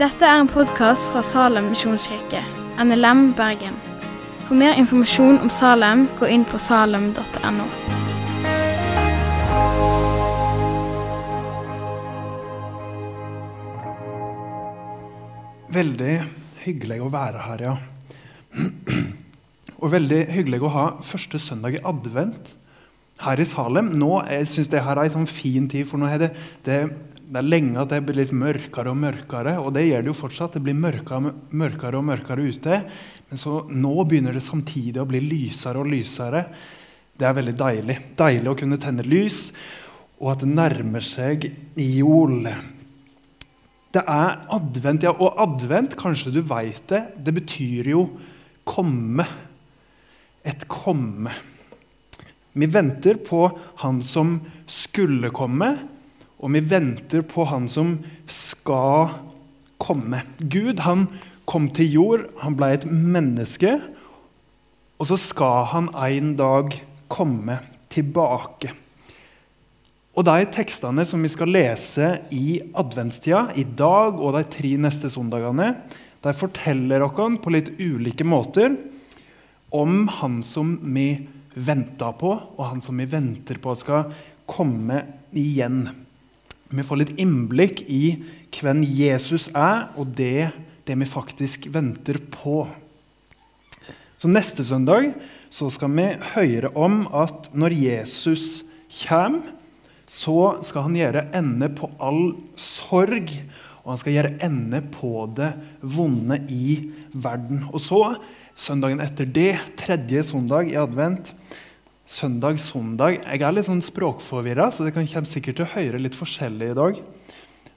Dette er en podkast fra Salem misjonskirke, NLM Bergen. For mer informasjon om Salem, gå inn på salem.no. Veldig hyggelig å være her, ja. Og veldig hyggelig å ha første søndag i advent her i Salem. Nå, jeg syns det her er en sånn fin tid, for nå er det, det, det er lenge at det blir litt mørkere og mørkere. Og det gjør det jo fortsatt. Det blir mørkere, mørkere og mørkere ute. Men så nå begynner det samtidig å bli lysere og lysere. Det er veldig deilig. Deilig å kunne tenne lys, og at det nærmer seg jol. Det er advent, ja. Og advent, kanskje du veit det, det betyr jo komme. Et komme. Vi venter på han som skulle komme, og vi venter på han som skal komme. Gud han kom til jord, han ble et menneske, og så skal han en dag komme tilbake. Og De tekstene som vi skal lese i adventstida, i dag og de tre neste søndagene, de forteller oss på litt ulike måter om han som vi venter på, og han som vi venter på at skal komme igjen. Vi får litt innblikk i hvem Jesus er, og det, det vi faktisk venter på. Så Neste søndag så skal vi høre om at når Jesus kommer, så skal han gjøre ende på all sorg. Og han skal gjøre ende på det vonde i verden. Og så, søndagen etter det, tredje søndag i advent, søndag, søndag. Jeg er litt sånn språkforvirra, så det kan komme sikkert til å høre litt forskjellig i dag.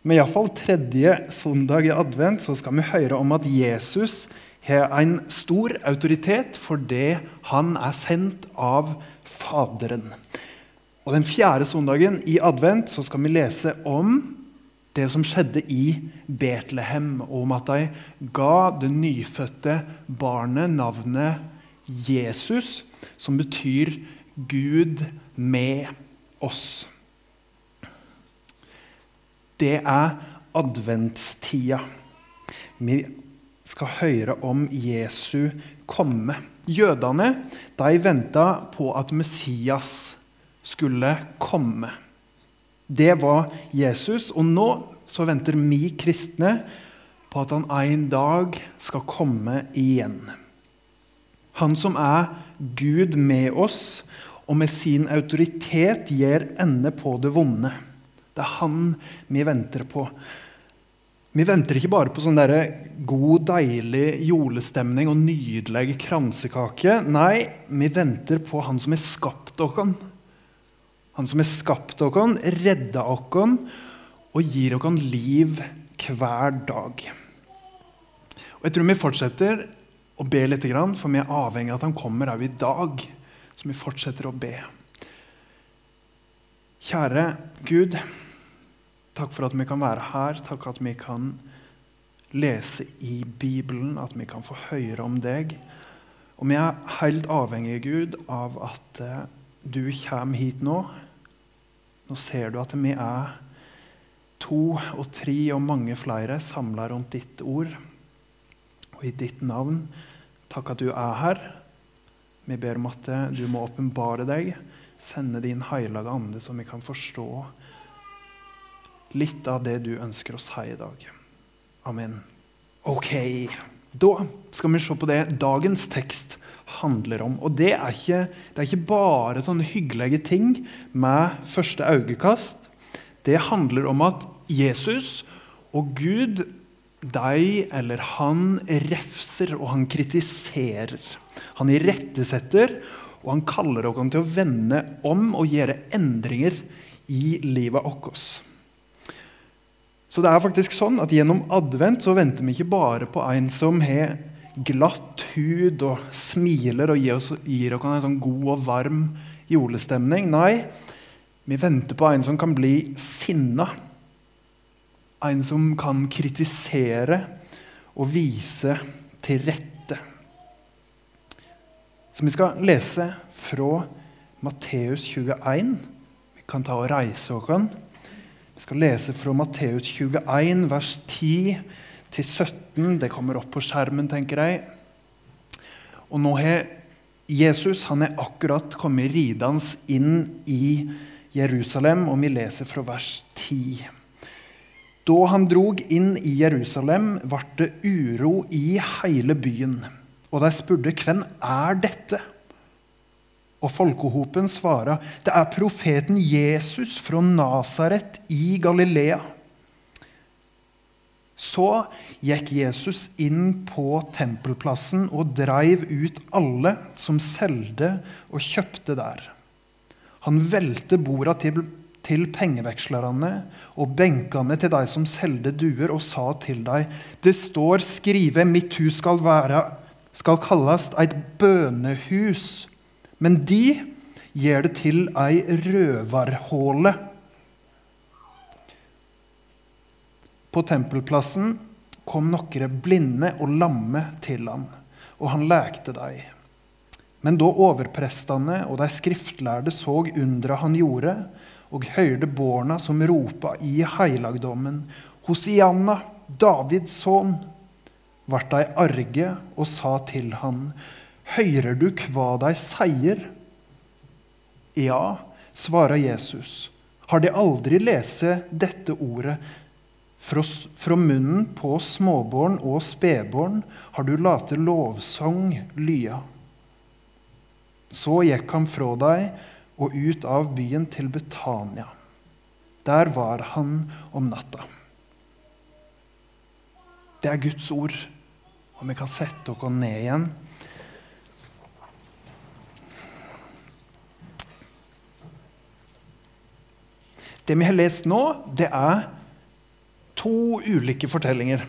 Men iallfall tredje søndag i advent så skal vi høre om at Jesus har en stor autoritet fordi han er sendt av Faderen. Og Den fjerde søndagen i advent så skal vi lese om det som skjedde i Betlehem, om at de ga det nyfødte barnet navnet Jesus, som betyr Gud med oss. Det er adventstida. Vi skal høre om Jesu komme. Jødene de venta på at Messias skulle komme. Det var Jesus, og nå så venter vi kristne på at han en dag skal komme igjen. Han som er Gud med oss, og med sin autoritet gir ende på det vonde. Det er han vi venter på. Vi venter ikke bare på sånn der god, deilig julestemning og nydelig kransekake. Nei, vi venter på han som har skapt oss. Han som har skapt oss, redda oss og gir oss liv hver dag. Og Jeg tror vi fortsetter å be litt, for vi er avhengig av at han kommer òg i dag Så vi fortsetter å be. Kjære Gud, takk for at vi kan være her. Takk for at vi kan lese i Bibelen, at vi kan få høre om deg. Og vi er helt avhengige, Gud, av at uh, du kommer hit nå. Nå ser du at vi er to og tre og mange flere samla rundt ditt ord og i ditt navn. Takk at du er her. Vi ber om at eh, du må åpenbare deg, sende din hellige ande, så vi kan forstå litt av det du ønsker å si i dag. Amen. Ok, da skal vi se på det dagens tekst handler om. Og det er ikke, det er ikke bare sånne hyggelige ting med første øyekast. Det handler om at Jesus og Gud de eller han refser og han kritiserer. Han irettesetter, og han kaller oss til å vende om og gjøre endringer i livet vårt. Så det er faktisk sånn at Gjennom advent så venter vi ikke bare på en som har glatt hud og smiler og gir oss, gir oss en sånn god og varm julestemning. Nei, vi venter på en som kan bli sinna en som kan kritisere og vise til rette. Så vi skal lese fra Matteus 21. Vi kan ta og reise oss Vi skal lese fra Matteus 21, vers 10 til 17. Det kommer opp på skjermen, tenker jeg. Og nå har Jesus han er akkurat kommet ridende inn i Jerusalem, og vi leser fra vers 10. Da han drog inn i Jerusalem, ble det uro i hele byen. Og de spurte hvem er dette? Og folkehopen svarer, det er profeten Jesus fra Nasaret i Galilea. Så gikk Jesus inn på tempelplassen og dreiv ut alle som solgte og kjøpte der. Han velte borda til, til pengevekslerne og benkene til de som solgte duer, og sa til dem, det står skrevet, mitt hus skal, være, skal kalles et bønehus, men de gjør det til ei røverhåle. På tempelplassen kom noen blinde og lamme til han, og han lekte dem. Men da overprestene og de skriftlærde så undra han gjorde, og hørte borna som ropa i heilagdommen, Hosianna, Davids sønn, ble de arge og sa til han, Hører du hva de sier? Ja, svarer Jesus. Har de aldri lese dette ordet? Fra, munnen på småbarn og spedbarn har du late lovsang lya. Så gikk han fra deg og ut av byen til Betania. Der var han om natta. Det er Guds ord, og vi kan sette oss ned igjen. Det vi har lest nå, det er to ulike fortellinger.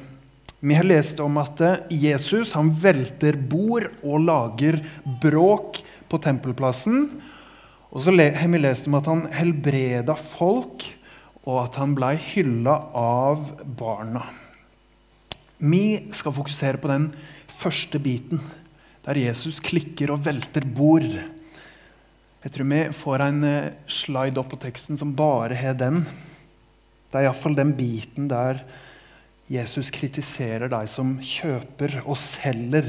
Vi har lest om at Jesus han velter bord og lager bråk på tempelplassen. Og så har vi lest om at han helbreda folk, og at han blei hylla av barna. Vi skal fokusere på den første biten, der Jesus klikker og velter bord. Jeg tror vi får en slide opp på teksten som bare har den. Det er iallfall den biten der Jesus kritiserer deg som kjøper og selger.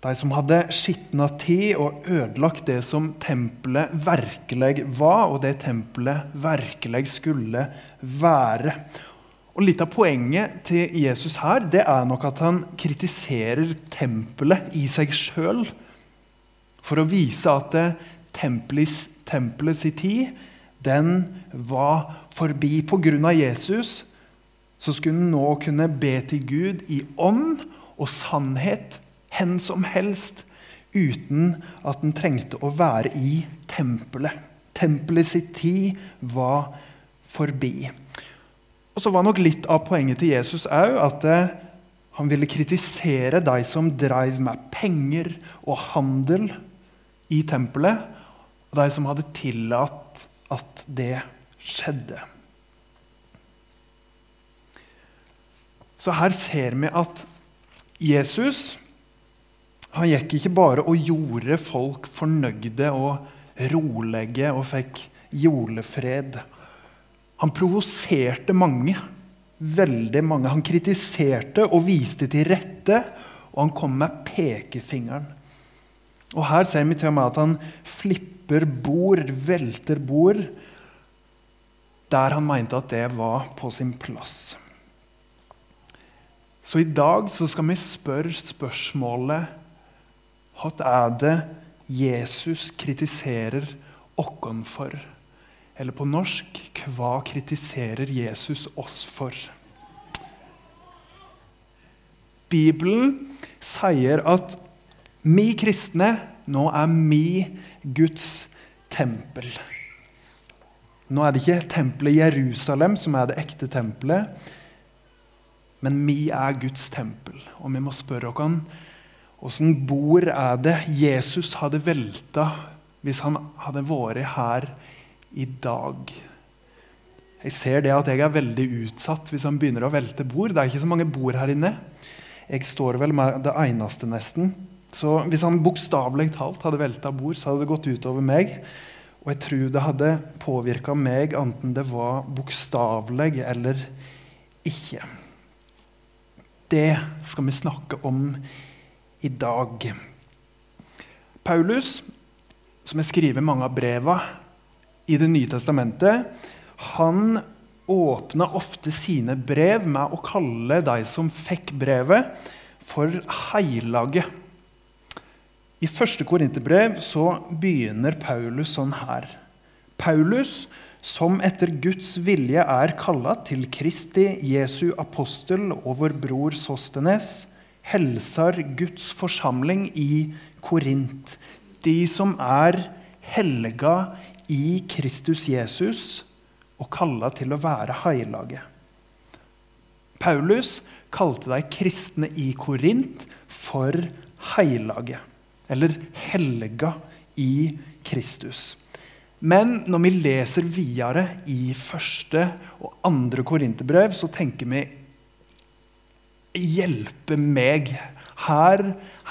De som hadde skitna tid og ødelagt det som tempelet virkelig var, og det tempelet virkelig skulle være. Og Litt av poenget til Jesus her det er nok at han kritiserer tempelet i seg sjøl for å vise at tempelet, tempelet sin tid den var forbi. Pga. Jesus så skulle den nå kunne be til Gud i ånd og sannhet hen som helst, uten at den trengte å være i tempelet. Tempelet sitt tid var forbi. Og så var nok litt av poenget til Jesus òg at eh, han ville kritisere de som drev med penger og handel i tempelet, og de som hadde tillatt at det skjedde. Så her ser vi at Jesus han gikk ikke bare og gjorde folk fornøyde og rolige og fikk julefred. Han provoserte mange. Veldig mange. Han kritiserte og viste til rette, og han kom med pekefingeren. Og Her ser vi til og med at han flipper bord, velter bord, der han mente at det var på sin plass. Så i dag så skal vi spørre spørsmålet hva er det Jesus kritiserer oss for? Eller på norsk hva kritiserer Jesus oss for? Bibelen sier at vi kristne nå er vi Guds tempel. Nå er det ikke tempelet Jerusalem som er det ekte tempelet, men vi er Guds tempel. Og vi må spørre oss Åssen bord er det Jesus hadde velta hvis han hadde vært her i dag? Jeg ser det at jeg er veldig utsatt hvis han begynner å velte bord. Det er ikke så mange bord her inne. Jeg står vel med det eneste, nesten. Så hvis han bokstavelig talt hadde velta bord, så hadde det gått utover meg. Og jeg tror det hadde påvirka meg, enten det var bokstavelig eller ikke. Det skal vi snakke om i dag. Paulus, som har skrevet mange av brevene i Det nye testamentet, han åpna ofte sine brev med å kalle de som fikk brevet, for heilage. I første Korinterbrev så begynner Paulus sånn her. Paulus, som etter Guds vilje er kalla til Kristi, Jesu apostel og vår bror Sostenes, helser Guds forsamling i Korint, de som er helga i Kristus Jesus og kalla til å være heilaget. Paulus kalte de kristne i Korint for heilage eller helga i Kristus. Men når vi leser videre i første og andre korinterbrev, så tenker vi Hjelpe meg! Her,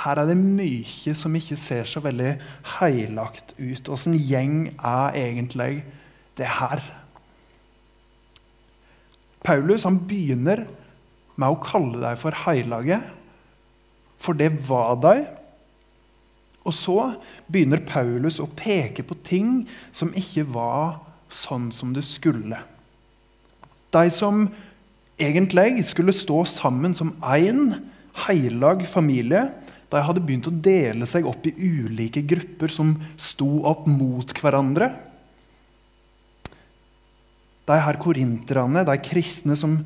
her, er det mye som ikke ser så veldig heilagt ut. Åssen gjeng er egentlig det her? Paulus han begynner med å kalle dem for heilage, for det var de. Og så begynner Paulus å peke på ting som ikke var sånn som det skulle. De som egentlig skulle stå sammen som én heilag familie, de hadde begynt å dele seg opp i ulike grupper som sto opp mot hverandre. De her korinterne, de kristne som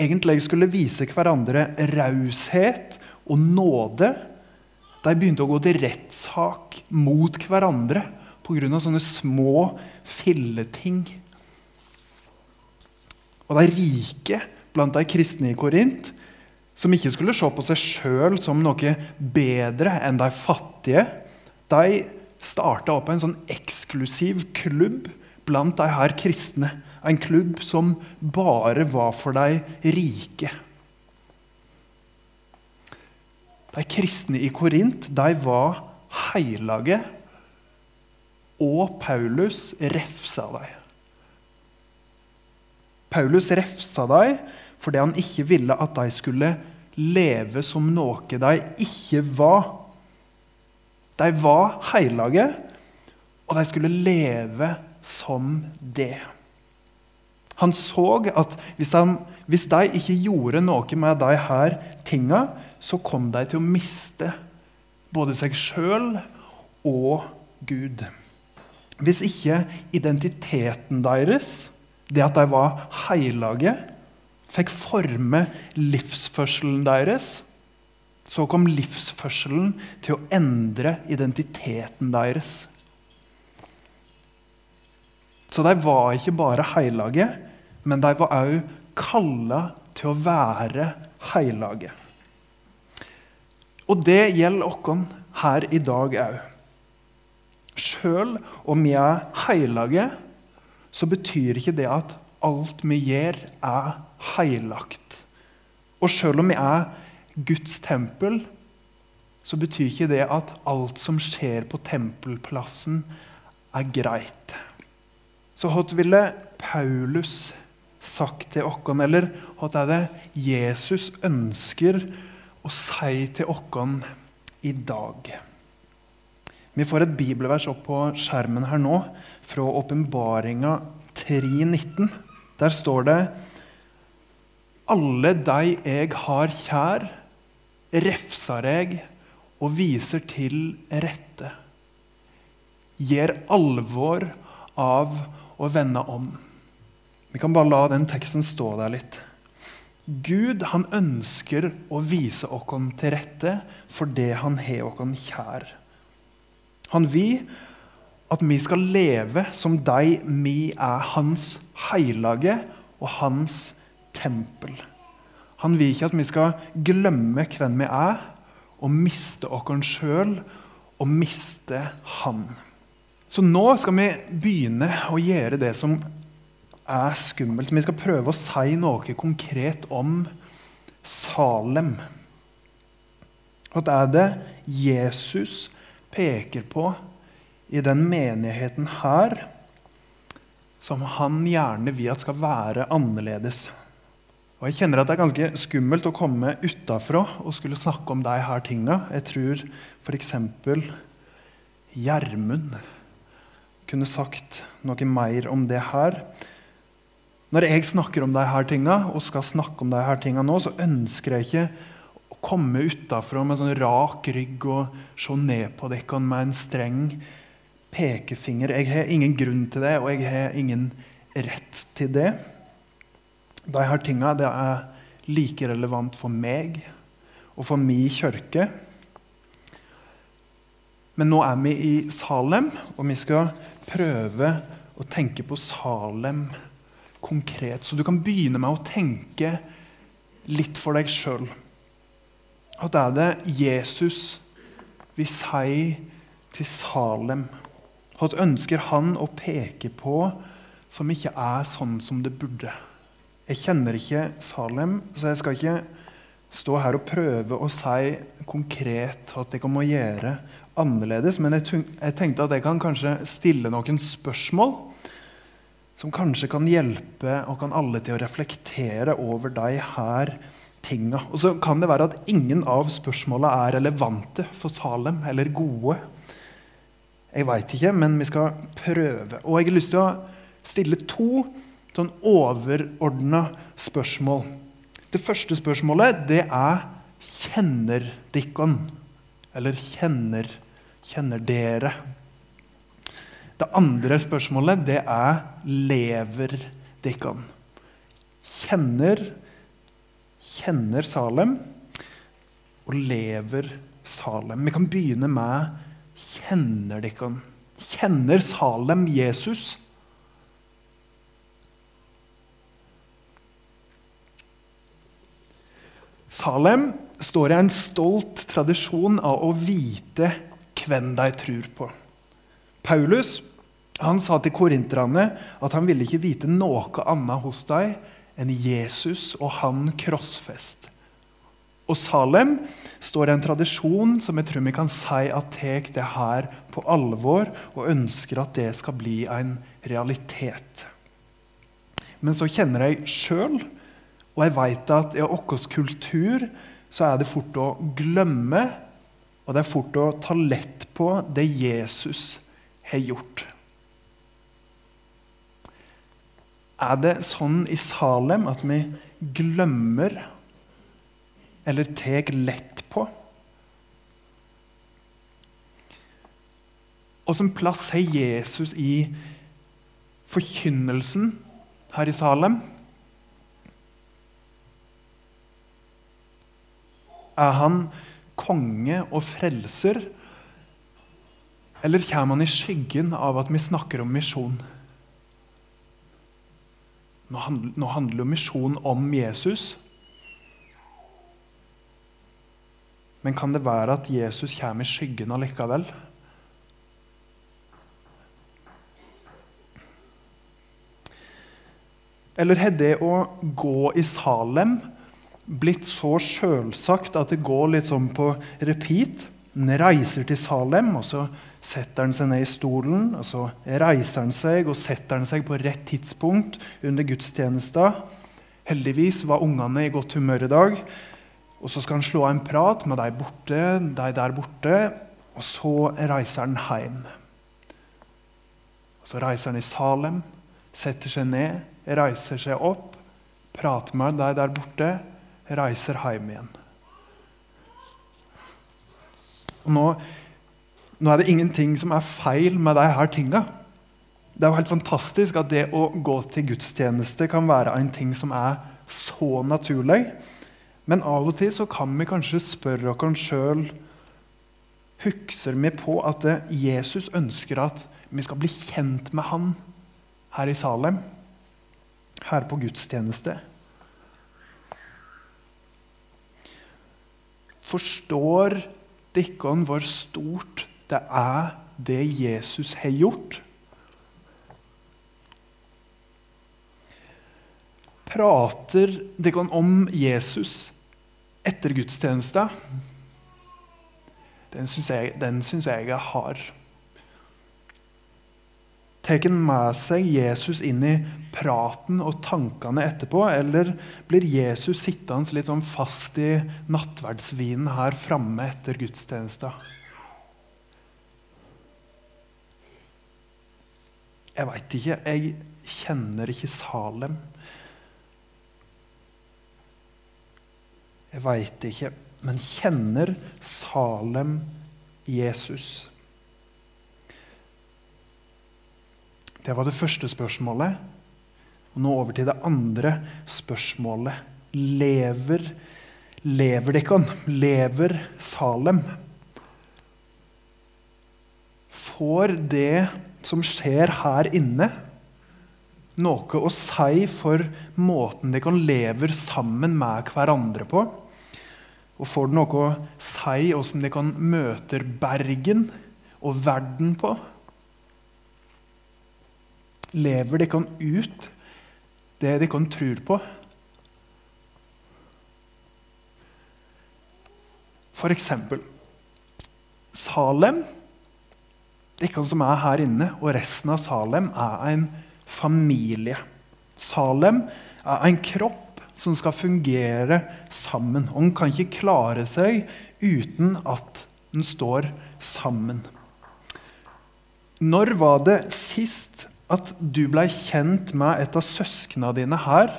egentlig skulle vise hverandre raushet og nåde, de begynte å gå til rettssak mot hverandre pga. sånne små filleting. Og de rike blant de kristne i Korint, som ikke skulle se på seg sjøl som noe bedre enn de fattige, de starta opp en sånn eksklusiv klubb blant de her kristne. En klubb som bare var for de rike. De kristne i Korint de var heilage, og Paulus refsa dem. Paulus refsa dem fordi han ikke ville at de skulle leve som noe de ikke var. De var heilage, og de skulle leve som det. Han så at hvis, han, hvis de ikke gjorde noe med de her tinga, så kom de til å miste både seg sjøl og Gud. Hvis ikke identiteten deres, det at de var heilage, fikk forme livsførselen deres, så kom livsførselen til å endre identiteten deres. Så de var ikke bare heilage, men de var òg kalla til å være heilage. Og det gjelder oss her i dag òg. Sjøl om vi er heilage, så betyr ikke det at alt vi gjør, er heilagt. Og sjøl om vi er Guds tempel, så betyr ikke det at alt som skjer på tempelplassen, er greit. Så hva ville Paulus sagt til oss, eller hva er det Jesus ønsker å si til oss i dag. Vi får et bibelvers opp på skjermen her nå, fra Åpenbaringa 3,19. Der står det Alle de jeg har kjær, refser jeg og viser til rette. Gjør alvor av å vende om. Vi kan bare la den teksten stå der litt. Gud han ønsker å vise oss til rette for det han har oss kjær. Han vil at vi skal leve som de vi er hans heilage og hans tempel. Han vil ikke at vi skal glemme hvem vi er, og miste oss sjøl og miste Han. Så nå skal vi begynne å gjøre det som er skummelt. Men Vi skal prøve å si noe konkret om Salem. Hva er det Jesus peker på i den menigheten her som han gjerne vil at skal være annerledes. Og Jeg kjenner at det er ganske skummelt å komme utafra og skulle snakke om de her tinga. Jeg tror f.eks. Gjermund kunne sagt noe mer om det her. Når jeg snakker om de her tinga, og skal snakke om de her tinga nå, så ønsker jeg ikke å komme utafra med sånn rak rygg og se ned på dere med en streng pekefinger. Jeg har ingen grunn til det, og jeg har ingen rett til det. De her tinga det er like relevant for meg og for min kirke. Men nå er vi i Salem, og vi skal prøve å tenke på Salem konkret. Så du kan begynne med å tenke litt for deg sjøl. At er det Jesus vil si til Salem? Hva ønsker han å peke på som ikke er sånn som det burde? Jeg kjenner ikke Salem, så jeg skal ikke stå her og prøve å si konkret at jeg må gjøre annerledes. Men jeg, tenkte at jeg kan kanskje stille noen spørsmål som kanskje kan hjelpe og kan alle til å reflektere over de her tinga. Og så kan det være at ingen av spørsmåla er relevante for Salem eller gode. Jeg veit ikke, men vi skal prøve. Og jeg har lyst til å stille to sånn overordna spørsmål. Det første spørsmålet det er kjenner dikkon? Eller kjenner, kjenner dere? Det andre spørsmålet det er lever dere? Kjenner, kjenner Salem og lever Salem? Vi kan begynne med kjenner dere? Kjenner Salem Jesus? Salem står i en stolt tradisjon av å vite hvem de tror på. Paulus han sa til korinterne at han ville ikke vite noe annet hos deg enn Jesus og han krossfest. Og Salem står det en tradisjon som jeg tror vi kan si at tar det her på alvor, og ønsker at det skal bli en realitet. Men så kjenner jeg sjøl, og jeg vet at i vår kultur så er det fort å glemme, og det er fort å ta lett på det Jesus har gjort. Er det sånn i Salem at vi glemmer eller tar lett på? Hvilken plass har Jesus i forkynnelsen her i Salem? Er han konge og frelser, eller kommer han i skyggen av at vi snakker om misjon? Nå handler, jo misjon om Jesus. Men kan det være at Jesus kommer i skyggen allikevel? Eller har det å gå i Salem blitt så sjølsagt at det går litt sånn på repeat? En reiser til Salem, og så setter han seg ned i stolen, og så reiser han seg og setter han seg på rett tidspunkt under gudstjenesta. Heldigvis var ungene i godt humør i dag. Og Så skal han slå en prat med de, borte, de der borte, og så reiser han hjem. Og Så reiser han i Salem, setter seg ned, reiser seg opp, prater med de der borte, reiser hjem igjen. Og nå nå er det ingenting som er feil med de her tinga. Det er jo helt fantastisk at det å gå til gudstjeneste kan være en ting som er så naturlig. Men av og til så kan vi kanskje spørre oss sjøl Husker vi på at Jesus ønsker at vi skal bli kjent med han her i Salem? Her på gudstjeneste? Forstår dere hvor stort det er det Jesus har gjort. Prater dere om Jesus etter gudstjenesta? Den syns jeg, jeg er hard. Tar han med seg Jesus inn i praten og tankene etterpå, eller blir Jesus sittende litt sånn fast i nattverdsvinen her framme etter gudstjenesta? Jeg veit ikke. Jeg kjenner ikke Salem. Jeg veit ikke. Men kjenner Salem Jesus? Det var det første spørsmålet. Og nå over til det andre spørsmålet. Lever Lever Dekon? Lever Salem? Får det som skjer her inne, noe å si for måten de kan leve sammen med hverandre på? Og får det noe å si hvordan de kan møte Bergen og verden på? Lever de kan ut det de kan tror på? For eksempel Salem dere som er her inne, og resten av Salem, er en familie. Salem er en kropp som skal fungere sammen. Og den kan ikke klare seg uten at den står sammen. Når var det sist at du ble kjent med et av søskna dine her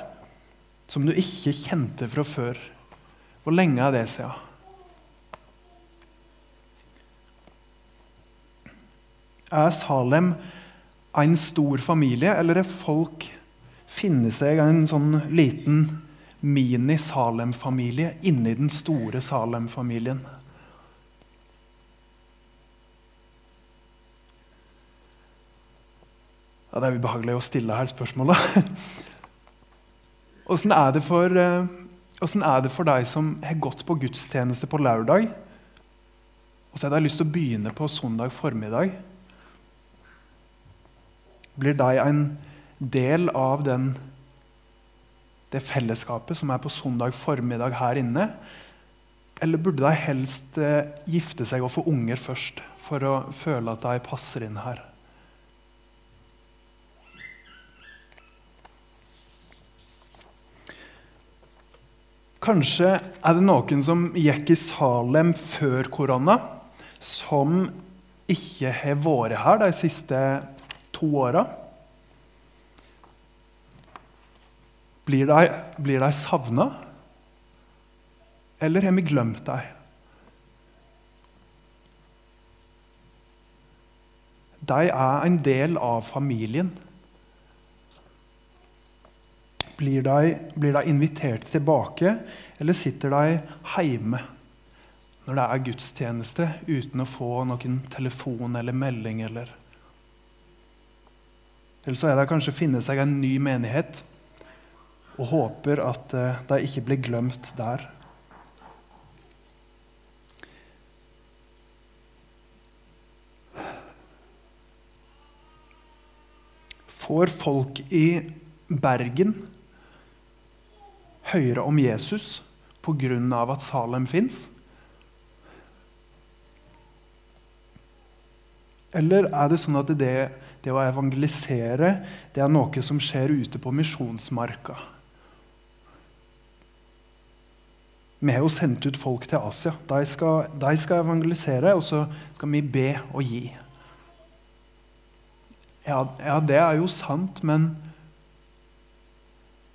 som du ikke kjente fra før? Hvor lenge er det siden? Er Salem en stor familie, eller er folk finne seg en sånn liten mini-Salem-familie inni den store Salem-familien? Ja, det er ubehagelig å stille her spørsmålet. Åssen er, eh, er, det for deg som har gått på gudstjeneste på lørdag, og så har du lyst til å begynne på søndag formiddag? Blir de en del av den, det fellesskapet som er på søndag formiddag her inne? Eller burde de helst eh, gifte seg og få unger først for å føle at de passer inn her? Kanskje er det noen som gikk i Salem før korona, som ikke har vært her de siste to åra. Blir de, blir de savna? Eller har vi glemt deg? De er en del av familien. Blir de, invitert tilbake, eller sitter de hjemme når det er gudstjeneste, uten å få noen telefon eller melding? eller... Eller så er det kanskje å finne seg en ny menighet og håper at eh, de ikke blir glemt der. Får folk i Bergen høre om Jesus pga. at Salem fins? Eller er det sånn at det det å evangelisere det er noe som skjer ute på misjonsmarka. Vi har jo sendt ut folk til Asia. De skal, de skal evangelisere, og så skal vi be og gi. Ja, ja, det er jo sant, men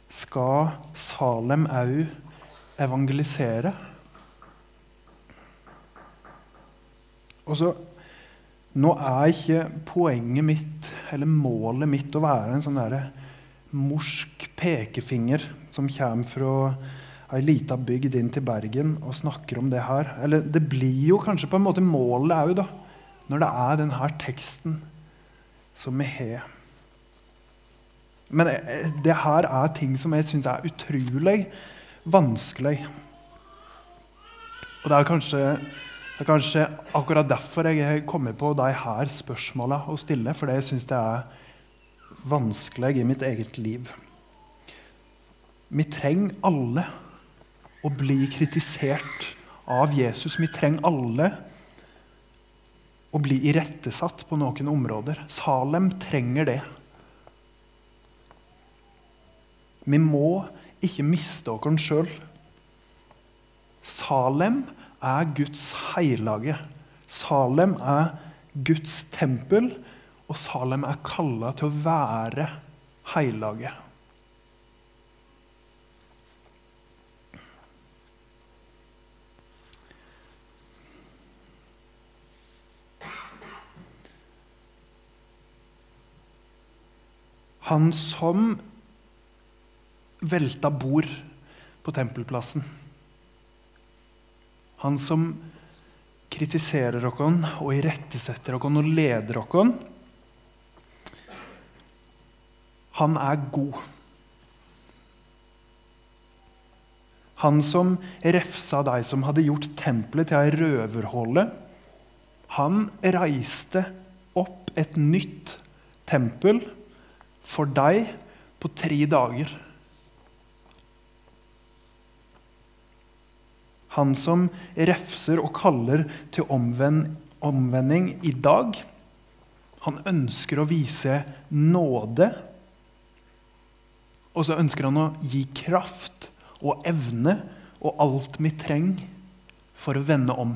skal Salem òg evangelisere? Og så nå er ikke poenget mitt, eller målet mitt, å være en sånn der morsk pekefinger som kommer fra ei lita bygd inn til Bergen og snakker om det her. Eller det blir jo kanskje på en måte målet òg, da, når det er denne teksten som vi har. Men eh, det her er ting som jeg syns er utrolig vanskelig. Og det er kanskje det er kanskje akkurat derfor jeg har kommet på de her spørsmåla å stille. Fordi jeg syns det er vanskelig i mitt eget liv. Vi trenger alle å bli kritisert av Jesus. Vi trenger alle å bli irettesatt på noen områder. Salem trenger det. Vi må ikke miste oss sjøl. Salem er Guds heilage. Salem er Guds tempel, og Salem er kalla til å være heilage. Han som velta bord på tempelplassen. Han som kritiserer oss og irettesetter oss og leder oss. Han er god. Han som refsa deg som hadde gjort tempelet til ei røverhåle, han reiste opp et nytt tempel for deg på tre dager. Han som refser og kaller til omvend, omvending i dag. Han ønsker å vise nåde. Og så ønsker han å gi kraft og evne og alt vi trenger for å vende om.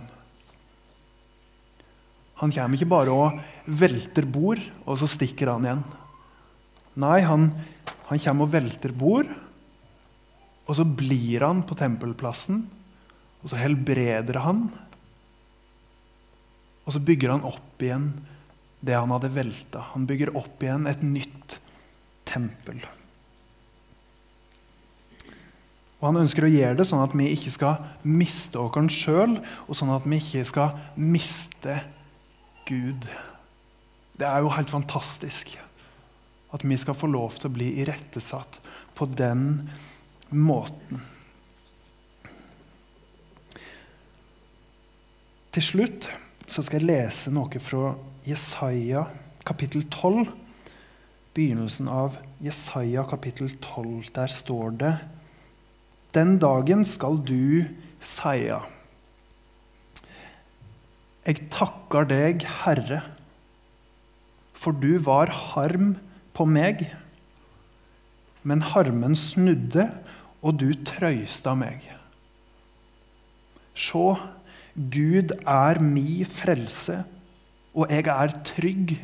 Han kommer ikke bare og velter bord, og så stikker han igjen. Nei, han, han kommer og velter bord, og så blir han på tempelplassen og så helbreder han. Og så bygger han opp igjen det han hadde velta. Han bygger opp igjen et nytt tempel. Og Han ønsker å gjøre det sånn at vi ikke skal miste oss sjøl, og sånn at vi ikke skal miste Gud. Det er jo helt fantastisk at vi skal få lov til å bli irettesatt på den måten. Til slutt så skal jeg lese noe fra Jesaja kapittel 12. Begynnelsen av Jesaja kapittel 12. Der står det Den dagen skal du seia. Jeg takker deg, Herre, for du var harm på meg. Men harmen snudde, og du trøysta meg. Sjå, Gud er mi frelse, og jeg er trygg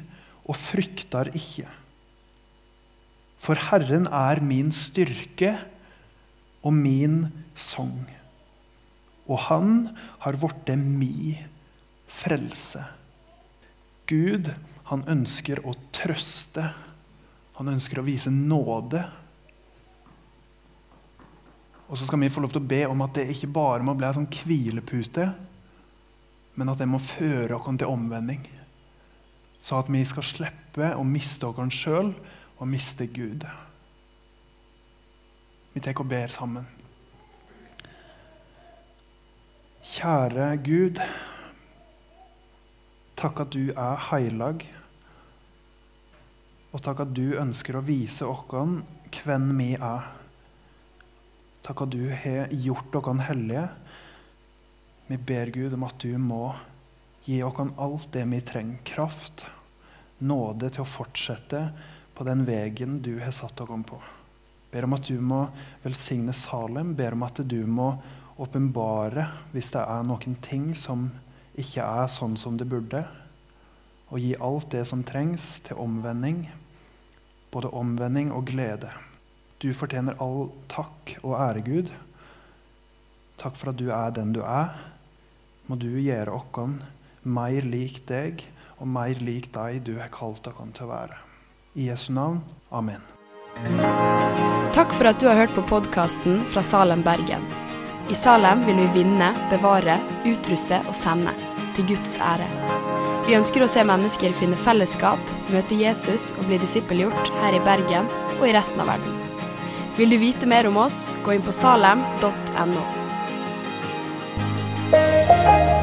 og frykter ikke. For Herren er min styrke og min sang. Og han har blitt mi frelse. Gud, han ønsker å trøste. Han ønsker å vise nåde. Og så skal vi få lov til å be om at det ikke bare må bli en sånn hvilepute men at det må føre oss til omvending. Så at vi skal slippe å miste oss sjøl og miste Gud. Vi tar og ber sammen. Kjære Gud. Takk at du er heilag. Og takk at du ønsker å vise oss hvem vi er. Takk at du har gjort oss hellige vi ber Gud om at du må gi oss alt det vi trenger. Kraft, nåde til å fortsette på den veien du har satt oss på. Ber om at du må velsigne Salem. Ber om at du må åpenbare hvis det er noen ting som ikke er sånn som det burde. Og gi alt det som trengs til omvending. Både omvending og glede. Du fortjener all takk og ære, Gud. Takk for at du er den du er må du gjøre oss mer lik deg og mer lik deg du har kalt oss til å være. I Jesu navn. Amen. Takk for at du har hørt på podkasten fra Salem, Bergen. I Salem vil vi vinne, bevare, utruste og sende. Til Guds ære. Vi ønsker å se mennesker finne fellesskap, møte Jesus og bli disippelgjort her i Bergen og i resten av verden. Vil du vite mer om oss, gå inn på salem.no. Bye.